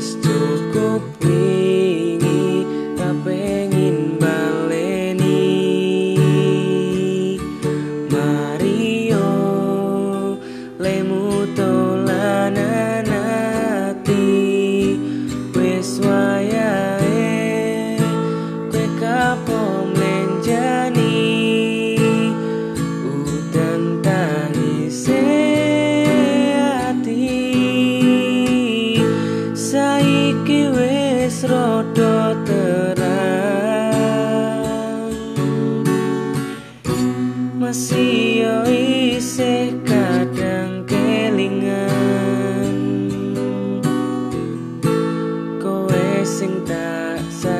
Wis cukup kini Kapengin baleni Mario Lemu tolanan ati Wis wayae Kue kapok rada terang masih yo isih kadang kelingan kowe sing tak sadar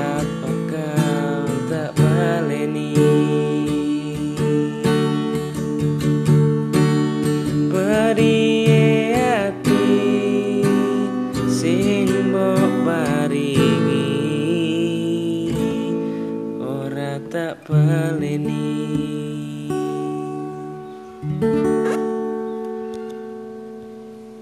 tak peleni